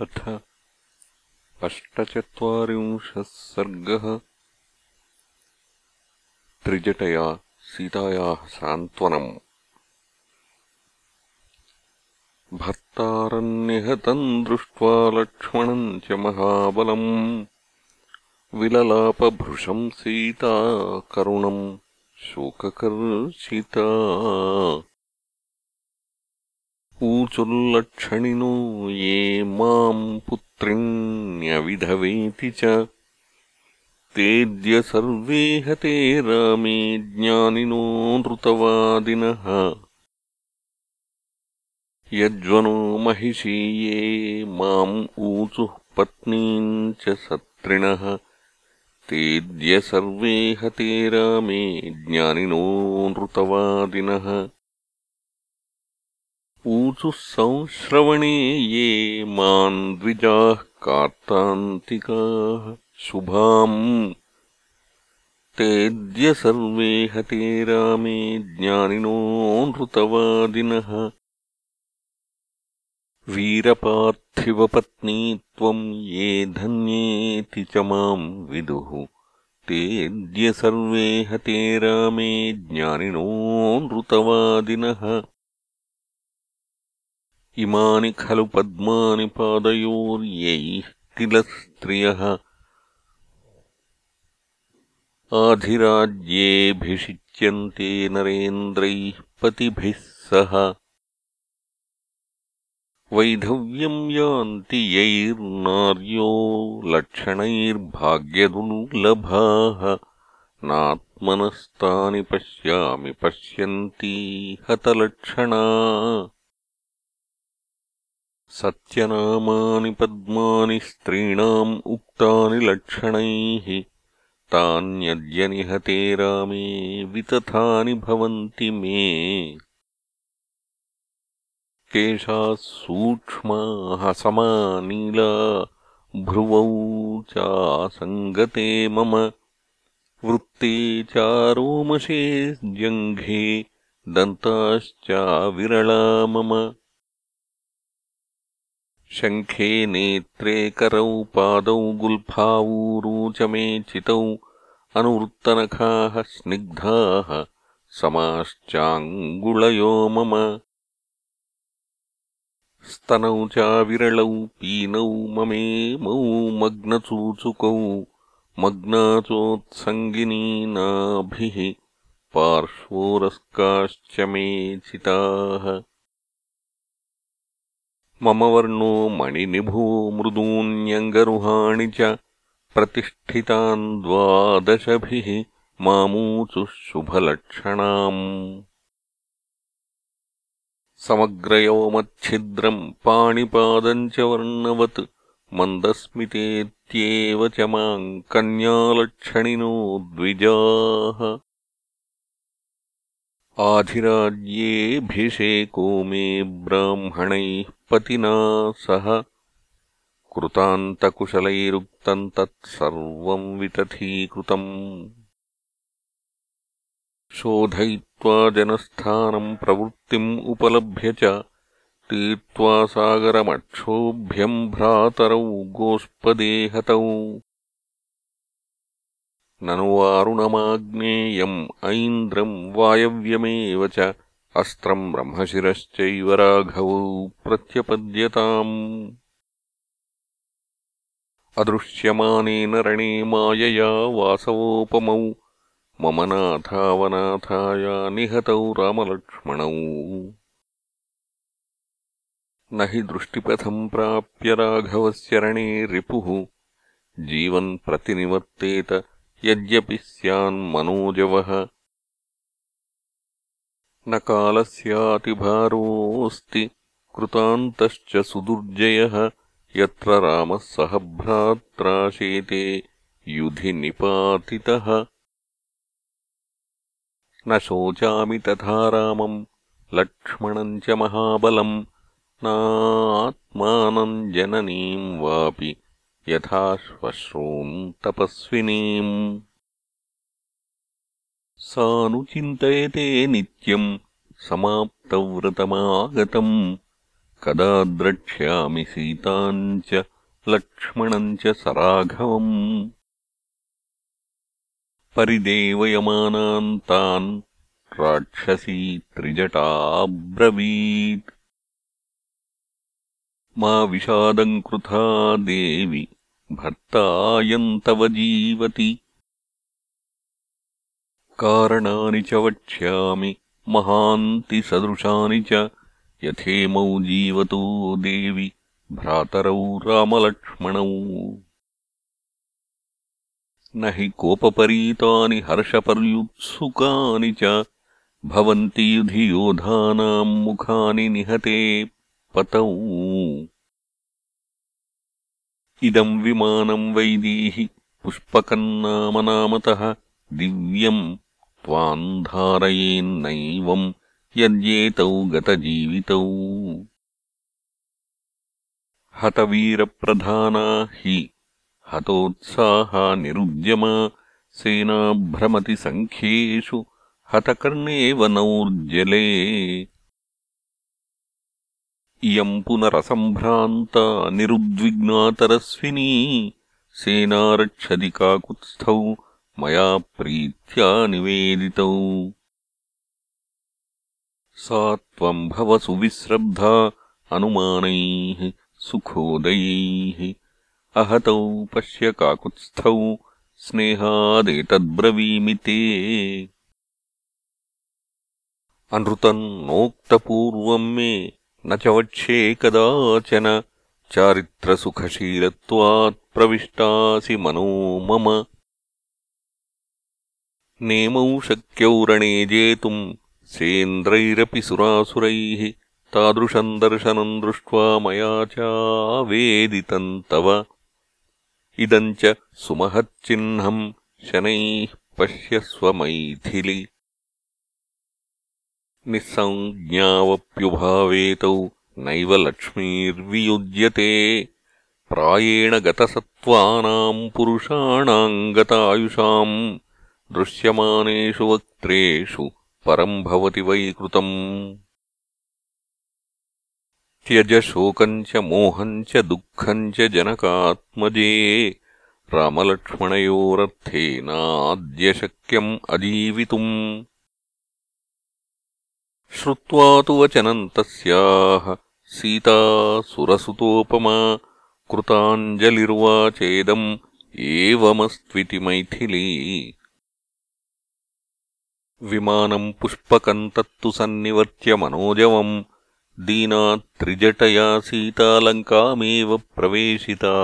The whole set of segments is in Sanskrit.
अथ अष्टचत्वारिंशः सर्गः। त्रिजटया सीतायाः सान्त्वनम्। भर्तारन्निहतम् दृष्ट्वा लक्ष्मणम् च महाबलम्। विललापभृशम् सीता करुणम् शोककर्षिता ऊचुर्लक्षणिनो ये माम् पुत्रिण्यविधवेति च। तेऽद्य सर्वे हते रामे ज्ञानिनो नृतवादिनः। यज्वनो महिषी ये माम् ऊचुः पत्नीम् च सत्रिणः। तेऽद्य सर्वे हते रामे ज्ञानिनो नृतवादिनः ऊचुः संश्रवणे ये माम् द्विजाः कार्तान्तिकाः शुभाम्। तेऽद्य सर्वे हते रामे ज्ञानिनो नृतवादिनः। वीरपार्थिवपत्नी त्वम् ये धन्येति च माम् विदुः। तेऽद्य सर्वे हते रामे ज्ञानिनो नृतवादिनः इमानि खलु पद्मानि पादयोर्यैः किल स्त्रियः? आधिराज्येऽभिषिच्यन्ते नरेन्द्रैः पतिभिः सह। वैधव्यम् यान्ति यैर्नार्यो लक्षणैर्भाग्यदुर्लभाः। नात्मनस्तानि पश्यामि पश्यन्ती हतलक्षणा सत्यनामानि पद्मानि स्त्रीणाम् उक्तानि लक्षणैः तान्यद्य निहते रामे वितथानि भवन्ति मे। केशाः सूक्ष्माः समानीला भ्रुवौ चासङ्गते मम वृत्ते चारोमशे जङ्घे दन्ताश्चाविरला मम शङ्खे नेत्रे करौ पादौ गुल्फावूरू च मे चितौ अनुवृत्तनखाः स्निग्धाः समाश्चाङ्गुळयो मम। स्तनौ चाविरलौ पीनौ ममेमौ मग्नचूचुकौ मग्नाचोत्सङ्गिनीनाभिः पार्श्वोरस्काश्च मे चिताः मम वर्णो मणिनिभो मृदून्यङ्गरुहाणि च प्रतिष्ठितान् द्वादशभिः मामूचुः शुभलक्षणाम् समग्रयोमच्छिद्रम् पाणिपादम् च वर्णवत् मन्दस्मितेत्येव च माम् कन्यालक्षणिनो द्विजाः आधिराज्येऽभिषेको मे ब्राह्मणैः पतिना सह कृतान्तकुशलैरुक्तम् तत्सर्वम् वितथीकृतम्। शोधयित्वा जनस्थानम् प्रवृत्तिम् उपलभ्य च तीर्त्वा सागरमक्षोभ्यम् भ्रातरौ गोष्पदेहतौ वारुणमाग्नेयम् ऐन्द्रम् वायव्यमेव च अस्त्रम् ब्रह्मशिरश्चैव राघवौ प्रत्यपद्यताम्। अदृश्यमानेन रणे मायया वासवोपमौ मम नाथावनाथाया निहतौ रामलक्ष्मणौ। न हि दृष्टिपथम् प्राप्य राघवस्य रणे रिपुः जीवन् प्रतिनिवर्तेत यद्यपि स्यान्मनोजवः। न कालस्यातिभारोऽस्ति कृतान्तश्च सुदुर्जयः। यत्र रामः सह भ्रात्राशेते युधि निपातितः। न शोचामि तथा रामम् लक्ष्मणम् च महाबलम्। नात्मानम् जननीम् वापि यथा श्वश्रूम् तपस्विनीम् सानुचिन्तयते नित्यम् समाप्तव्रतमागतम्। कदा द्रक्ष्यामि सीताम् च लक्ष्मणम् च सराघवम्। परिदेवयमानान् तान् राक्षसी त्रिजटाब्रवीत् मा विषादम् कृथा देवि भर्तायन्तव जीवति। कारणानि च वक्ष्यामि महान्ति सदृशानि च यथेमौ जीवतो देवि भ्रातरौ रामलक्ष्मणौ। न हि कोपपरीतानि हर्षपर्युत्सुकानि च भवन्ति युधि योधानाम् मुखानि निहते पतौ इदम् विमानम् वैदेहि पुष्पकन्नामनामतः दिव्यम् त्वाम् धारयेन्नैवम् यद्येतौ गतजीवितौ। हतवीरप्रधाना हि हतोत्साहा निरुद्यमा सेना भ्रमति सङ्ख्येषु हतकर्णेव नौर्जले इयम् पुनरसम्भ्रान्ता निरुद्विग्नातरस्विनी। सेनारक्षदि काकुत्स्थौ मया प्रीत्या निवेदितौ। सा त्वम् भव सुविस्रब्धा अनुमानैः, सुखोदयैः। अहतौ पश्य काकुत्स्थौ स्नेहादेतद्ब्रवीमि ते अनृतम् नोक्तपूर्वम् मे न च वक्ष्ये कदाचन चारित्रसुखशीलत्वात्प्रविष्टासि मनो मम। नेमौ शक्यौ रणे जेतुम् सेन्द्रैरपि सुरासुरैः तादृशम् दर्शनम् दृष्ट्वा मया चावेदितम् तव। इदम् च सुमहच्चिह्नम् शनैः पश्यस्व मैथिलि निःसञ्ज्ञावप्युभावेतौ नैव लक्ष्मीर्वियुज्यते। प्रायेण गतसत्त्वानाम् पुरुषाणाम् गतायुषाम् दृश्यमानेषु वक्त्रेषु परम् भवति वै कृतम्। त्यज शोकम् च मोहम् च दुःखम् च जनकात्मजे। रामलक्ष्मणयोरर्थेनाद्य शक्यम् अजीवितुम् श्रुत्वा तु वचनम् तस्याः सीता सुरसुतोपमा कृताञ्जलिर्वाचेदम् एवमस्त्विति मैथिली विमानम् पुष्पकम् तत्तु सन्निवर्त्य मनोजवम् दीना त्रिजटया सीतालङ्कामेव प्रवेशिता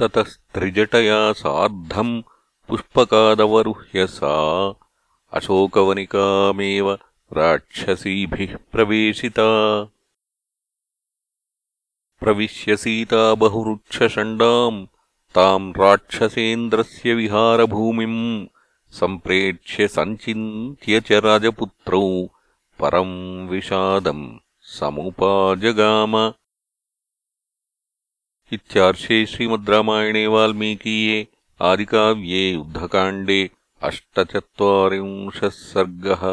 ततस्त्रिजटया सार्धम् पुष्पकादवरुह्य सा अशोकवनिकामेव राक्षसीभिः प्रवेशिता प्रविश्य सीता बहुवृक्षषण्डाम् ताम् राक्षसेन्द्रस्य विहारभूमिम् सम्प्रेक्ष्य सञ्चिन्त्य च राजपुत्रौ परम् विषादम् समुपाजगाम इत्यार्षे श्रीमद् रामायणे वाल्मीकीये आदिकाव्ये युद्धकाण्डे अष्टचत्वारिंशः सर्गः